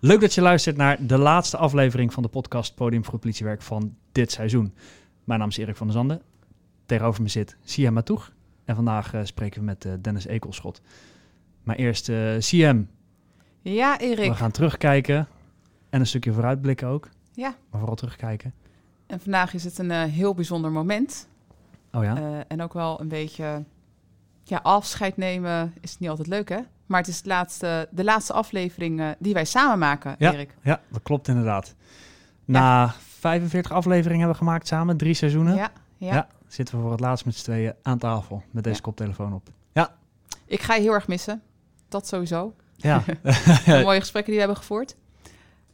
Leuk dat je luistert naar de laatste aflevering van de podcast Podium voor het Politiewerk van dit seizoen. Mijn naam is Erik van der Zanden. Tegenover me zit Sia Matoeg. En vandaag uh, spreken we met uh, Dennis Ekelschot. Maar eerst uh, CM. Ja, Erik. We gaan terugkijken en een stukje vooruitblikken ook. Ja. Maar vooral terugkijken. En vandaag is het een heel bijzonder moment. Oh ja? en ook wel een beetje... Ja, afscheid nemen is niet altijd leuk, hè? Maar het is het laatste, de laatste aflevering uh, die wij samen maken, ja, Erik. Ja, dat klopt inderdaad. Na ja. 45 afleveringen hebben we gemaakt samen, drie seizoenen. Ja, ja. ja zitten we voor het laatst met z'n tweeën aan tafel met deze koptelefoon op. Ja. Ik ga je heel erg missen. Dat sowieso. Ja. de mooie gesprekken die we hebben gevoerd.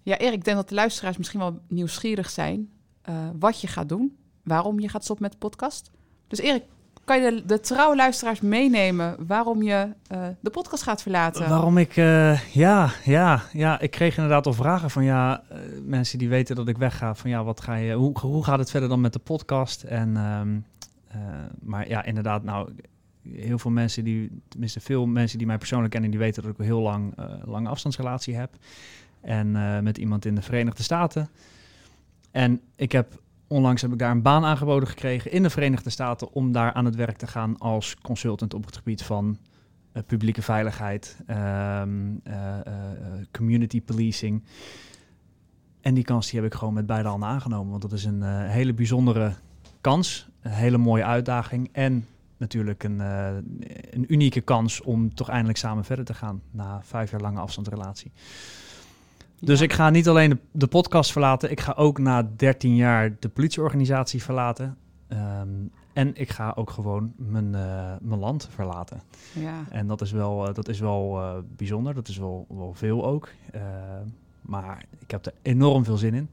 Ja, Erik, ik denk dat de luisteraars misschien wel nieuwsgierig zijn uh, wat je gaat doen. Waarom je gaat stoppen met de podcast. Dus Erik, kan je de, de trouwe luisteraars meenemen waarom je uh, de podcast gaat verlaten? Waarom ik, uh, ja, ja, ja, ik kreeg inderdaad al vragen van ja, uh, mensen die weten dat ik wegga, van ja, wat ga je, hoe, hoe gaat het verder dan met de podcast? En, um, maar ja, inderdaad, nou, heel veel mensen die, tenminste veel mensen die mij persoonlijk kennen, die weten dat ik een heel lang, lange afstandsrelatie heb. En met iemand in de Verenigde Staten. En ik heb Onlangs heb ik daar een baan aangeboden gekregen in de Verenigde Staten om daar aan het werk te gaan als consultant op het gebied van uh, publieke veiligheid, um, community policing. En die kans die heb ik gewoon met beide handen aangenomen, want dat is een hele bijzondere kans, een hele mooie uitdaging en natuurlijk een, een unieke kans om toch eindelijk samen verder te gaan na vijf jaar lange afstandsrelatie. Dus ik ga niet alleen de, de, podcast verlaten, ik ga ook na 13 jaar de politieorganisatie verlaten. Um, en ik ga ook gewoon mijn, uh, mijn land verlaten. Ja. En dat is wel, uh, dat is wel uh, bijzonder, dat is wel, wel veel ook. maar ik heb er enorm veel zin in.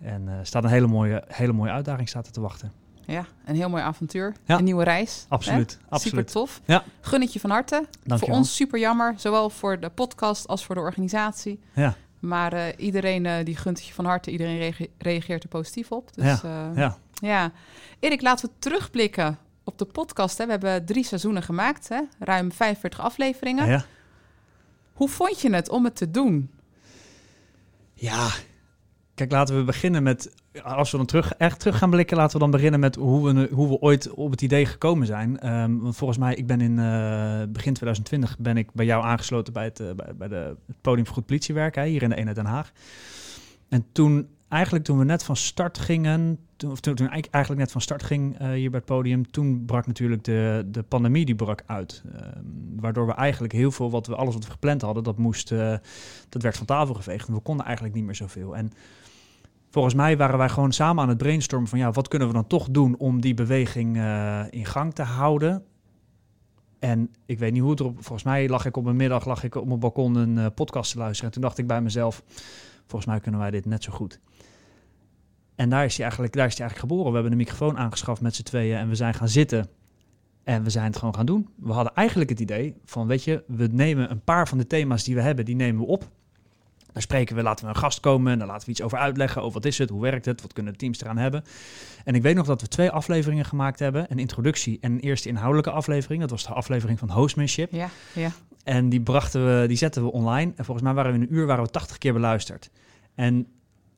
En er staat een hele mooie, hele mooie uitdaging staat er te wachten. Ja, een heel mooi avontuur. Ja. Een nieuwe reis. Absoluut, hè? absoluut. Super tof. Ja. Gun het je van harte. Dank voor ons super jammer, zowel voor de podcast als voor de organisatie. Ja. Maar uh, iedereen uh, die gunt het je van harte, iedereen reage reageert er positief op. Dus, ja, uh, ja. ja. Erik, laten we terugblikken op de podcast. Hè. We hebben drie seizoenen gemaakt, hè. ruim 45 afleveringen. Ja. Hoe vond je het om het te doen? Ja, kijk, laten we beginnen met als we dan terug, echt terug gaan blikken, laten we dan beginnen met hoe we, hoe we ooit op het idee gekomen zijn. Um, want volgens mij, ik ben in uh, begin 2020 ben ik bij jou aangesloten bij het, uh, bij, de, podium voor goed politiewerk hè, hier in de eenheid Den Haag. En toen, eigenlijk toen we net van start gingen, toen, of toen, ik eigenlijk net van start ging uh, hier bij het podium, toen brak natuurlijk de, de pandemie die brak uit. Um, waardoor we eigenlijk heel veel, wat we, alles wat we gepland hadden, dat moest, dat werd van tafel geveegd. En we konden eigenlijk niet meer zoveel. En volgens mij waren wij gewoon samen aan het brainstormen van ja, wat kunnen we dan toch doen om die beweging uh, in gang te houden. En ik weet niet hoe het erop. Volgens mij lag ik op een middag lag ik op mijn balkon een podcast te luisteren. En toen dacht ik bij mezelf: volgens mij kunnen wij dit net zo goed. En daar is hij eigenlijk, daar is hij eigenlijk geboren. We hebben een microfoon aangeschaft met z'n tweeën en we zijn gaan zitten. En we zijn het gewoon gaan doen. We hadden eigenlijk het idee van, weet je, we nemen een paar van de thema's die we hebben, die nemen we op. Daar spreken we, laten we een gast komen, dan laten we iets over uitleggen. Over wat is het, hoe werkt het, wat kunnen de teams eraan hebben. En ik weet nog dat we twee afleveringen gemaakt hebben. Een introductie en een eerste inhoudelijke aflevering. Dat was de aflevering van Hostmanship. Ja, ja. En die, brachten we, die zetten we online. En volgens mij waren we in een uur waren we 80 keer beluisterd. En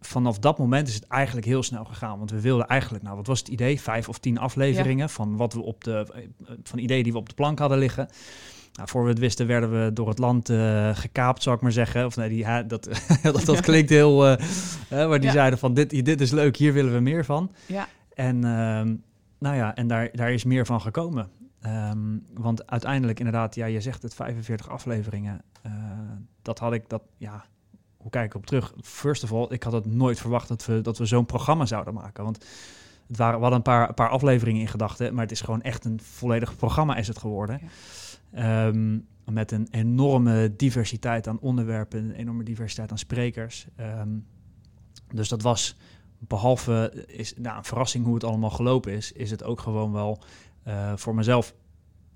vanaf dat moment is het eigenlijk heel snel gegaan. Want we wilden eigenlijk, nou wat was het idee? Vijf of tien afleveringen ja. van wat we op de van ideeën die we op de plank hadden liggen. Nou, voor we het wisten werden we door het land uh, gekaapt, zou ik maar zeggen. Of nee, die, dat, dat, dat klinkt heel... Uh, uh, maar die ja. zeiden van, dit, dit is leuk, hier willen we meer van. Ja. En, nou ja, en daar, daar is meer van gekomen. Um, want uiteindelijk inderdaad, ja, je zegt het 45 afleveringen. dat had ik, dat, ja, hoe kijk ik op terug? First of all, ik had het nooit verwacht dat we, dat we zo'n programma zouden maken. Want het waren, we hadden een paar, een paar afleveringen in gedachten, maar het is gewoon echt een volledig programma is het geworden. Ja. Um, met een enorme diversiteit aan onderwerpen, een enorme diversiteit aan sprekers. Um, dus dat was, behalve is, nou, een verrassing hoe het allemaal gelopen is, is het ook gewoon wel uh, voor mezelf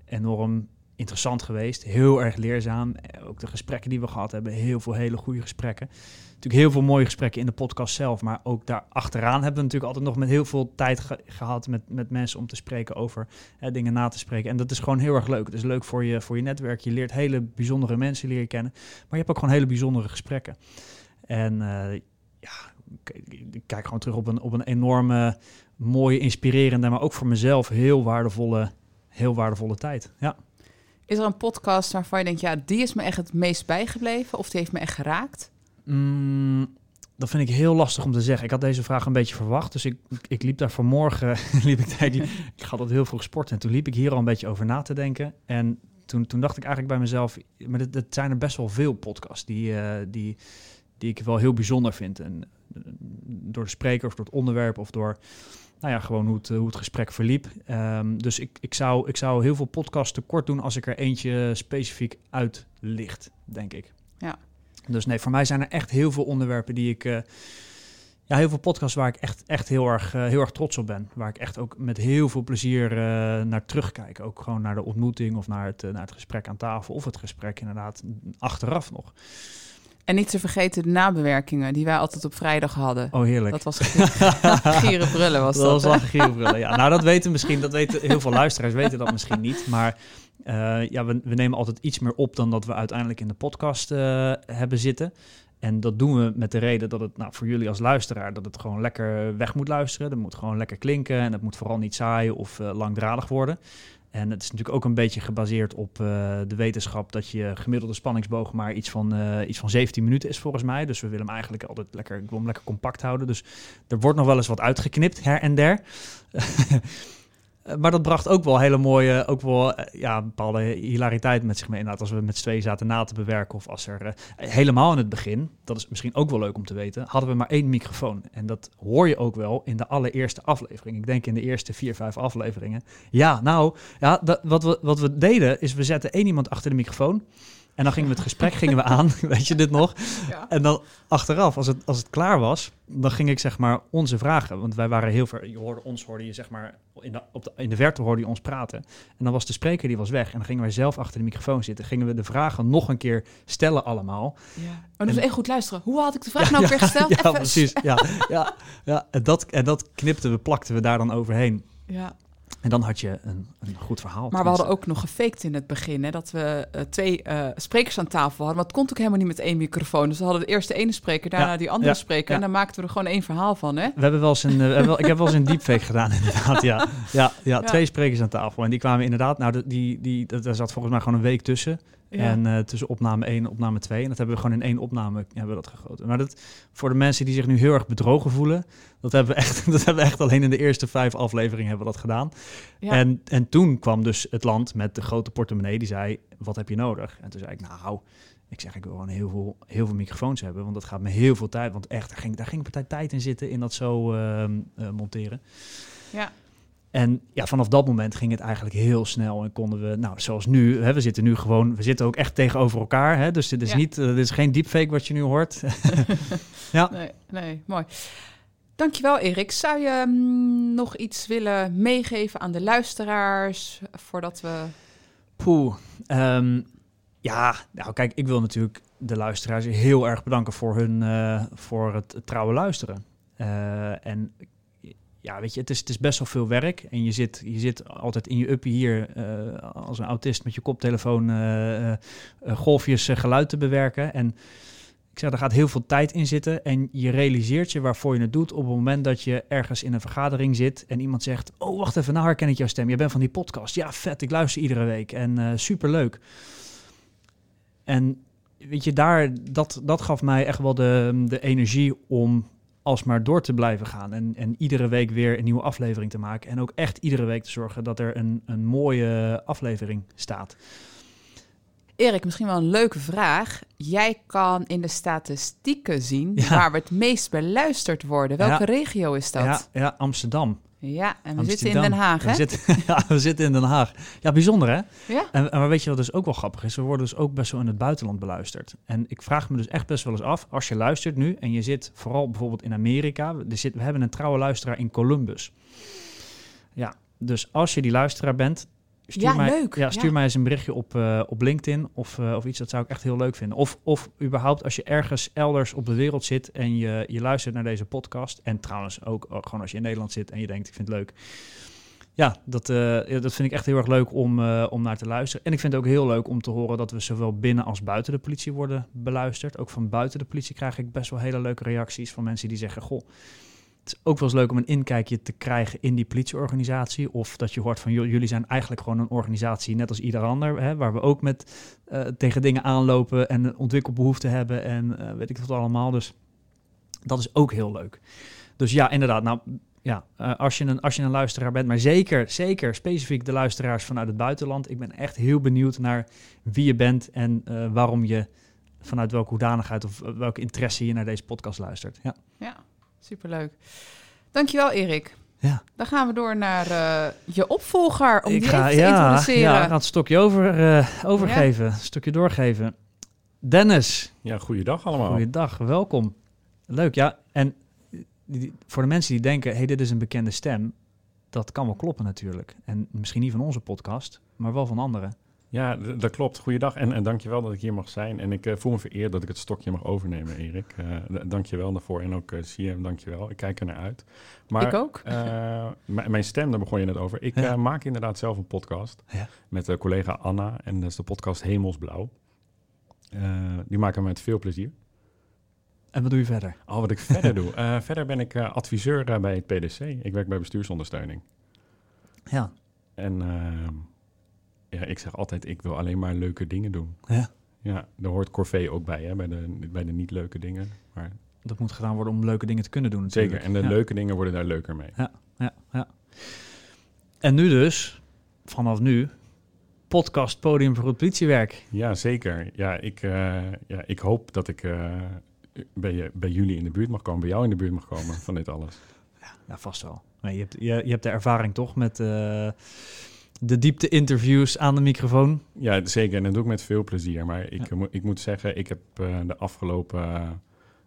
enorm interessant geweest. Heel erg leerzaam. Ook de gesprekken die we gehad hebben, heel veel hele goede gesprekken. Natuurlijk heel veel mooie gesprekken in de podcast zelf, maar ook daar achteraan hebben we natuurlijk altijd nog met heel veel tijd ge gehad met, met mensen om te spreken over hè, dingen na te spreken. En dat is gewoon heel erg leuk. Het is leuk voor je, voor je netwerk. Je leert hele bijzondere mensen leren kennen, maar je hebt ook gewoon hele bijzondere gesprekken. En eh, ja, ik kijk gewoon terug op een, op een enorme, mooie, inspirerende, maar ook voor mezelf heel waardevolle, heel waardevolle tijd. Ja. Is er een podcast waarvan je denkt, ja, die is me echt het meest bijgebleven of die heeft me echt geraakt? Mm, dat vind ik heel lastig om te zeggen. Ik had deze vraag een beetje verwacht. Dus ik, ik liep daar vanmorgen, liep ik, die, ik had dat heel vroeg sporten. En toen liep ik hier al een beetje over na te denken. En toen, toen dacht ik eigenlijk bij mezelf, maar het zijn er best wel veel podcasts die, uh, die, die ik wel heel bijzonder vind. En uh, door de spreker of door het onderwerp of door nou ja, gewoon hoe het, hoe het gesprek verliep. Um, dus ik, ik, zou, ik zou heel veel podcasts tekort doen als ik er eentje specifiek uitlicht, denk ik. Ja. Dus nee, voor mij zijn er echt heel veel onderwerpen die ik. Uh, ja, heel veel podcasts waar ik echt, echt heel, erg, uh, heel erg trots op ben. Waar ik echt ook met heel veel plezier uh, naar terugkijk. Ook gewoon naar de ontmoeting of naar het, naar het gesprek aan tafel. Of het gesprek inderdaad achteraf nog. En niet te vergeten de nabewerkingen die wij altijd op vrijdag hadden. Oh, heerlijk. Dat was gieren brullen was dat. Dat was gieren brullen, ja. Nou, dat weten misschien, dat weten heel veel luisteraars weten dat misschien niet. Maar uh, ja, we, we, nemen altijd iets meer op dan dat we uiteindelijk in de podcast uh, hebben zitten. En dat doen we met de reden dat het nou, voor jullie als luisteraar, dat het gewoon lekker weg moet luisteren. Dat moet gewoon lekker klinken en het moet vooral niet saai of uh, langdradig worden. En het is natuurlijk ook een beetje gebaseerd op uh, de wetenschap dat je gemiddelde spanningsboog maar iets van, uh, iets van 17 minuten is volgens mij. Dus we willen hem eigenlijk altijd lekker, ik wil hem lekker compact houden. Dus er wordt nog wel eens wat uitgeknipt her en der. maar dat bracht ook wel hele mooie, ook wel ja, bepaalde hilariteit met zich mee. Inderdaad, als we met z'n zaten na te bewerken of als er uh, helemaal in het begin, dat is misschien ook wel leuk om te weten, hadden we maar één microfoon. En dat hoor je ook wel in de allereerste aflevering. Ik denk in de eerste vier, vijf afleveringen. Ja, nou, ja, dat, wat, we, wat we deden is we zetten één iemand achter de microfoon. En dan gingen we het gesprek gingen we aan, weet je dit nog? Ja. En dan achteraf, als het, als het klaar was, dan ging ik zeg maar onze vragen. Want wij waren heel ver, je hoorde ons, hoorde je zeg maar, in de, op de, in de verte hoorde je ons praten. En dan was de spreker, die was weg. En dan gingen wij zelf achter de microfoon zitten. Gingen we de vragen nog een keer stellen allemaal. Ja. Oh, dus echt goed luisteren. Hoe had ik de vraag ja, nou ja, weer gesteld? Ja, precies. Ja, ja, ja. En, dat, en dat knipten we, plakten we daar dan overheen. Ja. En dan had je een, een goed verhaal. Maar we hadden ook nog gefaked in het begin. Hè, dat we uh, twee uh, sprekers aan tafel hadden. Maar het kon ook helemaal niet met één microfoon. Dus we hadden de eerste ene spreker, daarna ja, die andere ja, spreker. Ja. En dan maakten we er gewoon één verhaal van. Hè? We hebben wel eens een, uh, wel, ik heb wel eens een deepfake gedaan, inderdaad. Ja. Ja, ja, twee sprekers aan tafel. En die kwamen inderdaad, nou, die, die, daar zat volgens mij gewoon een week tussen. Ja. En uh, tussen opname 1 en opname 2. En dat hebben we gewoon in één opname hebben we dat gegoten. Maar dat, voor de mensen die zich nu heel erg bedrogen voelen, dat hebben we echt, dat hebben we echt alleen in de eerste vijf afleveringen hebben we dat gedaan. Ja. En, en toen kwam dus het land met de grote portemonnee die zei, wat heb je nodig? En toen zei ik, nou, ik zeg, ik wil gewoon heel veel, heel veel microfoons hebben, want dat gaat me heel veel tijd. Want echt, daar ging, daar ging een partij tijd in zitten in dat zo uh, uh, monteren. Ja. En ja, vanaf dat moment ging het eigenlijk heel snel en konden we, nou, zoals nu, hè, we zitten nu gewoon, we zitten ook echt tegenover elkaar. Hè, dus dit is, ja. niet, uh, dit is geen deepfake wat je nu hoort. ja. Nee, nee, mooi. Dankjewel, Erik. Zou je um, nog iets willen meegeven aan de luisteraars voordat we. Poeh. Um, ja, nou kijk, ik wil natuurlijk de luisteraars heel erg bedanken voor hun uh, voor het, het trouwe luisteren. Uh, en ja, weet je, het is, het is best wel veel werk. En je zit, je zit altijd in je uppie hier uh, als een autist met je koptelefoon uh, uh, golfjes geluid te bewerken. En ik zeg, er gaat heel veel tijd in zitten. En je realiseert je waarvoor je het doet op het moment dat je ergens in een vergadering zit en iemand zegt: Oh, wacht even, nou herken ik jouw stem. Je bent van die podcast. Ja, vet, ik luister iedere week. En super leuk. En weet je, daar, dat, dat gaf mij echt wel de, de energie om alsmaar door te blijven gaan. En, en iedere week weer een nieuwe aflevering te maken. En ook echt iedere week te zorgen dat er een, een mooie aflevering staat. Erik, misschien wel een leuke vraag. Jij kan in de statistieken zien ja. waar we het meest beluisterd worden. Welke ja. regio is dat? Ja, ja Amsterdam. Ja, en we Amsterdam. zitten in Den Haag, hè? We zitten, ja, we zitten in Den Haag. Ja, bijzonder, hè? Ja. En, en maar weet je wat dus ook wel grappig is? We worden dus ook best wel in het buitenland beluisterd. En ik vraag me dus echt best wel eens af, als je luistert nu en je zit vooral bijvoorbeeld in Amerika. Er zit, we hebben een trouwe luisteraar in Columbus. Ja, dus als je die luisteraar bent, Stuur ja, mij, leuk. Ja, stuur ja. mij eens een berichtje op, uh, op LinkedIn of, uh, of iets. Dat zou ik echt heel leuk vinden. Of, of überhaupt als je ergens elders op de wereld zit en je, je luistert naar deze podcast. En trouwens ook, ook gewoon als je in Nederland zit en je denkt, ik vind het leuk. ja, dat, eh, dat vind ik echt heel erg leuk om, eh, om naar te luisteren. En ik vind het ook heel leuk om te horen dat we zowel binnen als buiten de politie worden beluisterd. Ook van buiten de politie krijg ik best wel hele leuke reacties van mensen die zeggen: Goh, het is ook wel eens leuk om een inkijkje te krijgen in die politieorganisatie. Of dat je hoort van: "Joh, jullie zijn eigenlijk gewoon een organisatie, net als ieder ander, hè, waar we ook met eh, tegen dingen aanlopen en ontwikkelbehoeften hebben en eh, weet ik wat allemaal. Dus dat is ook heel leuk. Dus ja, inderdaad. Nou, ja, eh, als, je een, als je een luisteraar bent, maar zeker, zeker specifiek de luisteraars vanuit het buitenland. Ik ben echt heel benieuwd naar wie je bent en waarom je vanuit welke hoedanigheid of welke interesse je naar deze podcast luistert. Ja, Ja, superleuk. Dankjewel, Erik. ja. Dan gaan we door naar eh, je opvolger, om ik die ga, even te ja, introduceren. ja, ik ga het stokje over, eh, overgeven, een stukje doorgeven. Dennis, Ja, goeiedag allemaal. goeiedag, welkom. Leuk, ja. En die- voor de mensen die denken, hey, dit is een bekende stem, dat kan wel kloppen natuurlijk. En misschien niet van onze podcast, maar wel van anderen. Ja, dat klopt. Goeiedag en, en dankjewel dat ik hier mag zijn. En ik eh, voel me vereerd dat ik het stokje mag overnemen, Erik. Eh d- dankjewel daarvoor. En ook uh, CM, dankjewel. Ik kijk er naar uit. Maar, ik ook. eh, mijn stem, daar begon je net over. Ik Ja. eh, maak inderdaad zelf een podcast Ja. met uh, collega Anna. En dat is de podcast Hemelsblauw. Uh, die maken we met veel plezier. En wat doe je verder? Oh, wat ik verder doe. Uh, verder ben ik uh, adviseur uh, bij het PDC. Ik werk bij bestuursondersteuning. Ja. En uh, ja, ik zeg altijd, ik wil alleen maar leuke dingen doen. Ja. Ja, daar hoort Corvée ook bij, hè, bij, de, bij de niet leuke dingen. Maar... Dat moet gedaan worden om leuke dingen te kunnen doen natuurlijk. Zeker, en de ja. leuke dingen worden daar leuker mee. Ja, ja, ja. En nu dus, vanaf nu, podcast Podium voor het politiewerk. Ja, zeker. Ja, ik, uh, ja, ik hoop dat ik uh, bij, bij jullie in de buurt mag komen, bij jou in de buurt mag komen van dit alles. Ja, ja vast wel. Nee, je, hebt, je, je hebt de ervaring toch met uh, de diepte interviews aan de microfoon. Ja, zeker. En dat doe ik met veel plezier. Maar ik, ja. ik moet zeggen, ik heb uh, de afgelopen, uh,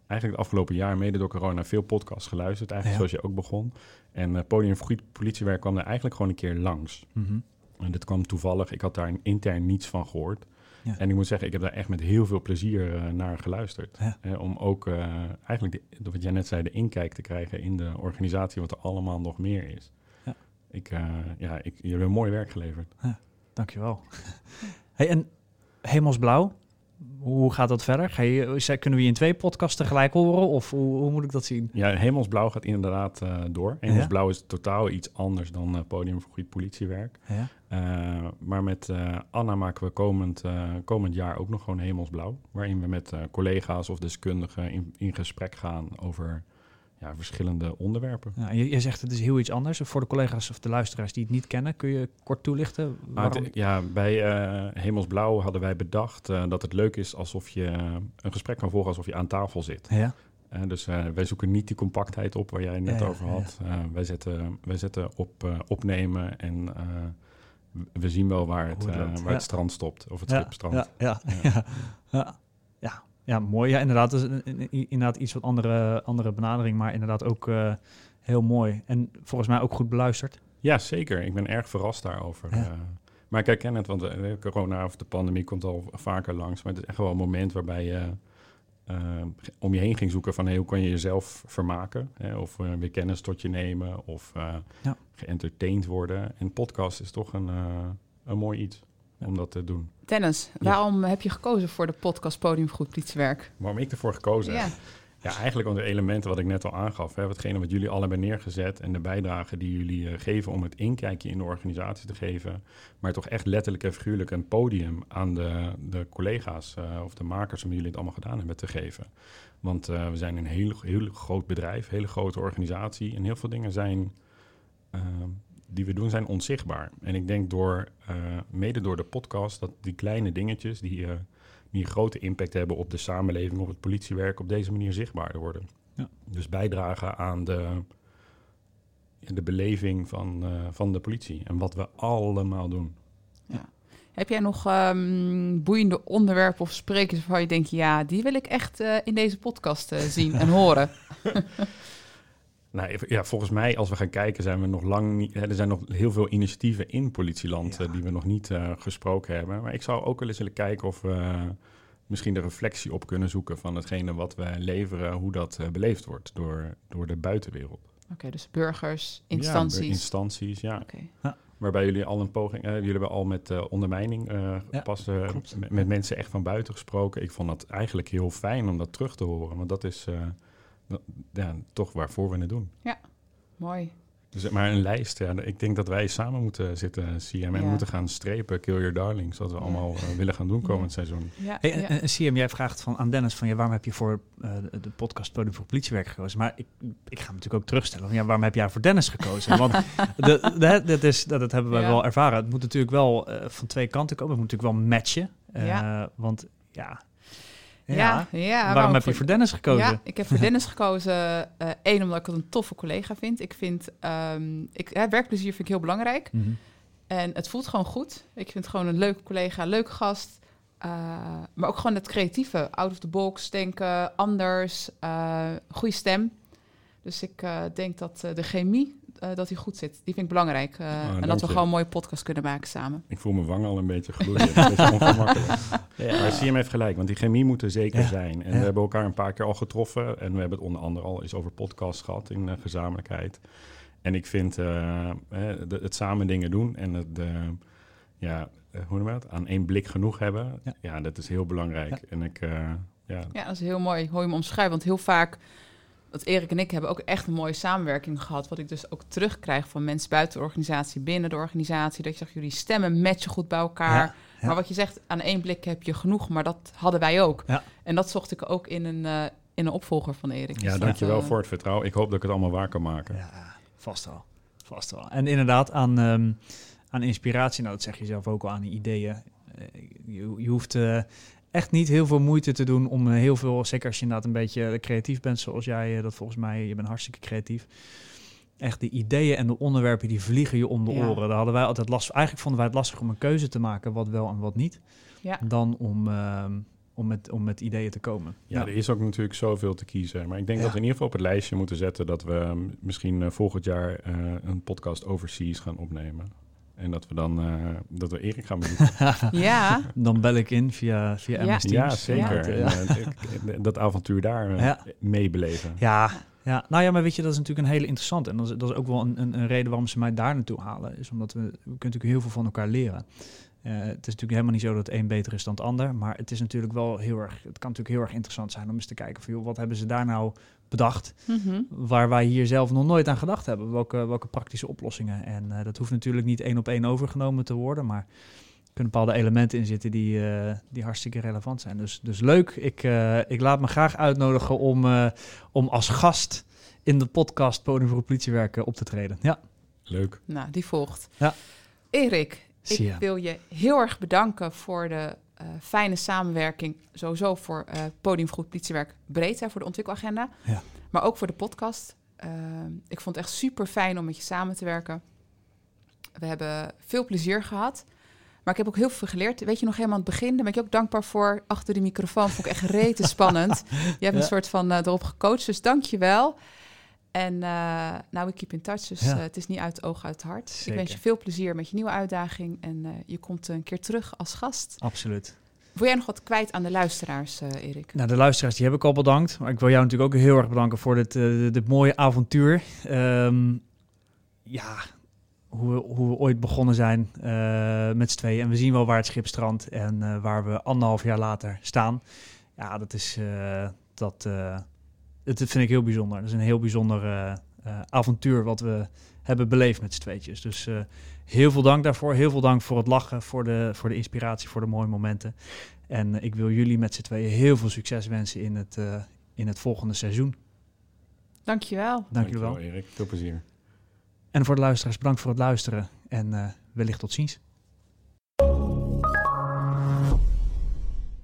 eigenlijk het afgelopen jaar, mede door corona, veel podcasts geluisterd. Eigenlijk ja. zoals je ook begon. En uh, Podium voor Goed Politiewerk kwam er eigenlijk gewoon een keer langs. Mm -hmm. En dit kwam toevallig. Ik had daar intern niets van gehoord. Ja. En ik moet zeggen, ik heb daar echt met heel veel plezier uh, naar geluisterd. Ja. Om ook uh, eigenlijk, de, wat jij net zei, de inkijk te krijgen in de organisatie, wat er allemaal nog meer is. Ik, ja, ik, jullie hebben mooi werk geleverd. Ja, dankjewel. hey, en Hemelsblauw, hoe gaat dat verder? Ga je, kunnen we je in twee podcasts tegelijk horen of hoe, hoe moet ik dat zien? Ja, Hemelsblauw gaat inderdaad uh, door. Hemelsblauw ja? is totaal iets anders dan uh, Podium voor Goed Politiewerk. Ja? Uh, maar met uh, Anna maken we komend, komend jaar ook nog gewoon Hemelsblauw. Waarin we met collega's of deskundigen in, in gesprek gaan over ja, verschillende onderwerpen. Ja, je, je, zegt het is heel iets anders. Voor de collega's of de luisteraars die het niet kennen, kun je kort toelichten? Waarom? Het, ja, bij uh, Hemelsblauw hadden wij bedacht uh, dat het leuk is alsof je een gesprek kan volgen alsof je aan tafel zit. Ja. Uh, dus wij zoeken niet die compactheid op waar jij het net ja, over had. wij, zetten, wij zetten op opnemen en we zien wel waar het, het waar het strand stopt of het schip strandt. Ja, ja, ja. mooi. Ja, inderdaad. Is inderdaad iets wat andere, andere benadering, maar inderdaad ook uh, heel mooi. En volgens mij ook goed beluisterd. Ja, zeker. Ik ben erg verrast daarover. Ja. Uh, maar ik herken het, want de corona of de pandemie komt al vaker langs. Maar het is echt wel een moment waarbij je uh, om je heen ging zoeken van hey, hoe kan je jezelf vermaken? Hè? Of weer kennis tot je nemen of ja. geëntertained worden. En podcast is toch een, een mooi iets om dat te doen. Dennis, waarom heb je gekozen voor de podcast Podium Goed Politiewerk? Waarom ik ervoor gekozen ja. heb? Ja, eigenlijk om de elementen wat ik net al aangaf. Hè, hetgene wat jullie al hebben neergezet en de bijdrage die jullie uh, geven om het inkijkje in de organisatie te geven. Maar toch echt letterlijk en figuurlijk een podium aan de, de collega's uh, of de makers om jullie het allemaal gedaan hebben te geven. Want uh, we zijn een heel, heel groot bedrijf, een hele grote organisatie en heel veel dingen zijn die we doen zijn onzichtbaar. En ik denk door, uh, mede door de podcast, dat die kleine dingetjes die, uh, die een grote impact hebben op de samenleving, op het politiewerk, op deze manier zichtbaarder worden. Ja. Dus bijdragen aan de, de beleving van, uh, van de politie en wat we allemaal doen. Ja. Heb jij nog um, boeiende onderwerpen of sprekers waarvan je denkt, ja, die wil ik echt in deze podcast zien en horen? Nou, ja, volgens mij, als we gaan kijken, zijn we nog lang niet. Hè, er zijn nog heel veel initiatieven in politieland ja. uh, die we nog niet uh, gesproken hebben. Maar ik zou ook wel eens willen kijken of we uh, misschien de reflectie op kunnen zoeken van hetgene wat we leveren, hoe dat beleefd wordt door, door de buitenwereld. Oké, dus burgers, Ja, instanties. instanties, ja. Oké. Waarbij jullie al een poging... eh, jullie hebben al met eh, ondermijning eh, Ja, pas eh, met, met mensen echt van buiten gesproken. Ik vond dat eigenlijk heel fijn om dat terug te horen. Want dat is eh, ja, toch waarvoor we het doen. Mooi. Dus, maar een lijst, ja, ik denk dat wij samen moeten zitten, CM, en Ja. moeten gaan strepen, Kill Your Darlings, wat we Ja. allemaal eh, willen gaan doen komend seizoen. Ja, Hey, ja. en, en CM, jij vraagt van, aan Dennis van ja, waarom heb je voor eh, de, podcast Podium voor Politiewerk gekozen? Maar ik, ik ga hem natuurlijk ook terugstellen. Van, ja, waarom heb jij voor Dennis gekozen? Want de, de, dat, is, dat, dat hebben wij Ja. wel ervaren. Het moet natuurlijk wel eh, van twee kanten komen. Het moet natuurlijk wel matchen. Eh, Ja. Want ja, ja, ja, waarom heb je voor Dennis gekozen? Ja, ik heb voor Dennis gekozen. Eén, omdat ik het een toffe collega vind. Ik vind, ehm, ik, ja, werkplezier vind ik heel belangrijk. Mhm. En het voelt gewoon goed. Ik vind gewoon een leuke collega, leuke gast. Eh, maar ook gewoon het creatieve, out of the box denken, anders, eh goede stem. Dus ik eh, denk dat eh, de chemie, eh, dat die goed zit. Die vind ik belangrijk. Eh, en dank dat we je. gewoon een mooie podcast kunnen maken samen. Ik voel mijn wang al een beetje gloeien, het is een beetje ongemakkelijk. Ja. Maar CM heeft gelijk, want die chemie moet er zeker Ja. zijn. En Ja. we hebben elkaar een paar keer al getroffen en we hebben het onder andere al eens over podcast gehad in eh, gezamenlijkheid. En ik vind de- het samen dingen doen en het, ja, hoe noem je dat? Aan één blik genoeg hebben, Ja. ja, dat is heel belangrijk. En ik, eh, ja, Ja, dat is heel mooi. Hoor je me omschrijven. Want heel vaak, dat Erik en ik hebben ook echt een mooie samenwerking gehad. Wat ik dus ook terugkrijg van mensen buiten de organisatie, binnen de organisatie. Dat je zegt, jullie stemmen matchen goed bij elkaar. Ja, ja. Maar wat je zegt, aan één blik heb je genoeg. Maar dat hadden wij ook. Ja. En dat zocht ik ook in een, eh, in een opvolger van Erik. ja Dus dankjewel dat, eh, voor het vertrouwen. Ik hoop dat ik het allemaal waar kan maken. Ja, vast wel. Vast wel. En inderdaad, aan, ehm, aan inspiratie, nou dat zeg je zelf ook al aan die ideeën. Eh, je, je hoeft eh, echt niet heel veel moeite te doen om eh, heel veel, zeker als je inderdaad een beetje creatief bent zoals jij, eh, dat volgens mij, je bent hartstikke creatief. Echt de ideeën en de onderwerpen die vliegen je om de Ja. oren. Daar hadden wij altijd last Eigenlijk vonden wij het lastig om een keuze te maken, wat wel en wat niet, Ja. dan om, ehm, om, met, om met ideeën te komen. Ja, er is ook natuurlijk zoveel te kiezen. Maar ik denk Ja. dat we in ieder geval op het lijstje moeten zetten dat we eh, misschien eh, volgend jaar eh, een podcast overseas gaan opnemen. En dat we dan eh, dat we Erik gaan bezoeken. Ja, Dan bel ik in via, via Ja. MS Teams. ja, zeker. Eh, En, eh, dat avontuur daar eh, Ja. meebeleven. Ja, ja, nou ja, maar weet je, dat is natuurlijk een hele interessante. En dat is, dat is ook wel een, een, een reden waarom ze mij daar naartoe halen. Is omdat we, we kunnen natuurlijk heel veel van elkaar leren. Eh, het is natuurlijk helemaal niet zo dat het een beter is dan het ander. Maar het is natuurlijk wel heel erg. Het kan natuurlijk heel erg interessant zijn om eens te kijken van joh, wat hebben ze daar nou bedacht. Mhm. Waar wij hier zelf nog nooit aan gedacht hebben. Welke, welke praktische oplossingen. En eh, dat hoeft natuurlijk niet één op één overgenomen te worden. Maar er kunnen bepaalde elementen in zitten die, eh, die hartstikke relevant zijn. Dus, dus leuk. Ik, eh, ik laat me graag uitnodigen om, eh, om als gast in de podcast Podium voor het Politiewerk op te treden. Ja, Leuk. nou, die volgt. Ja. Erik, Ik wil je heel erg bedanken voor de eh, fijne samenwerking. Sowieso voor eh Podium Goed Politiewerk breed, hè, voor de ontwikkelagenda. Ja. Maar ook voor de podcast. Eh, ik vond het echt super fijn om met je samen te werken. We hebben veel plezier gehad. Maar ik heb ook heel veel geleerd. Weet je nog helemaal aan het begin? Daar ben ik je ook dankbaar voor. Achter die microfoon vond ik echt rete spannend. Je hebt Ja. een soort van erop gecoacht. Dus dank je wel. En eh, nou, we keep in touch. Dus Ja. eh, het is niet uit het oog, uit het hart. Ik wens je veel plezier met je nieuwe uitdaging. En eh, je komt een keer terug als gast. absoluut. Wil jij nog wat kwijt aan de luisteraars, Erik? Nou, de luisteraars die heb ik al bedankt. Maar ik wil jou natuurlijk ook heel erg bedanken voor dit, dit mooie avontuur. Ehm, ja, hoe we, hoe we ooit begonnen zijn met z'n tweeën. En we zien wel waar het schip strandt en waar we anderhalf jaar later staan. Ja, dat is, eh, dat, het vind ik heel bijzonder. Dat is een heel bijzonder eh, eh, avontuur wat we hebben beleefd met z'n tweetjes. Dus eh, heel veel dank daarvoor. Heel veel dank voor het lachen, voor de, voor de inspiratie, voor de mooie momenten. En ik wil jullie met z'n tweeën heel veel succes wensen in het, eh, in het volgende seizoen. Dankjewel. Dank jullie wel. Erik. Veel plezier. En voor de luisteraars, bedankt voor het luisteren. En eh, wellicht tot ziens.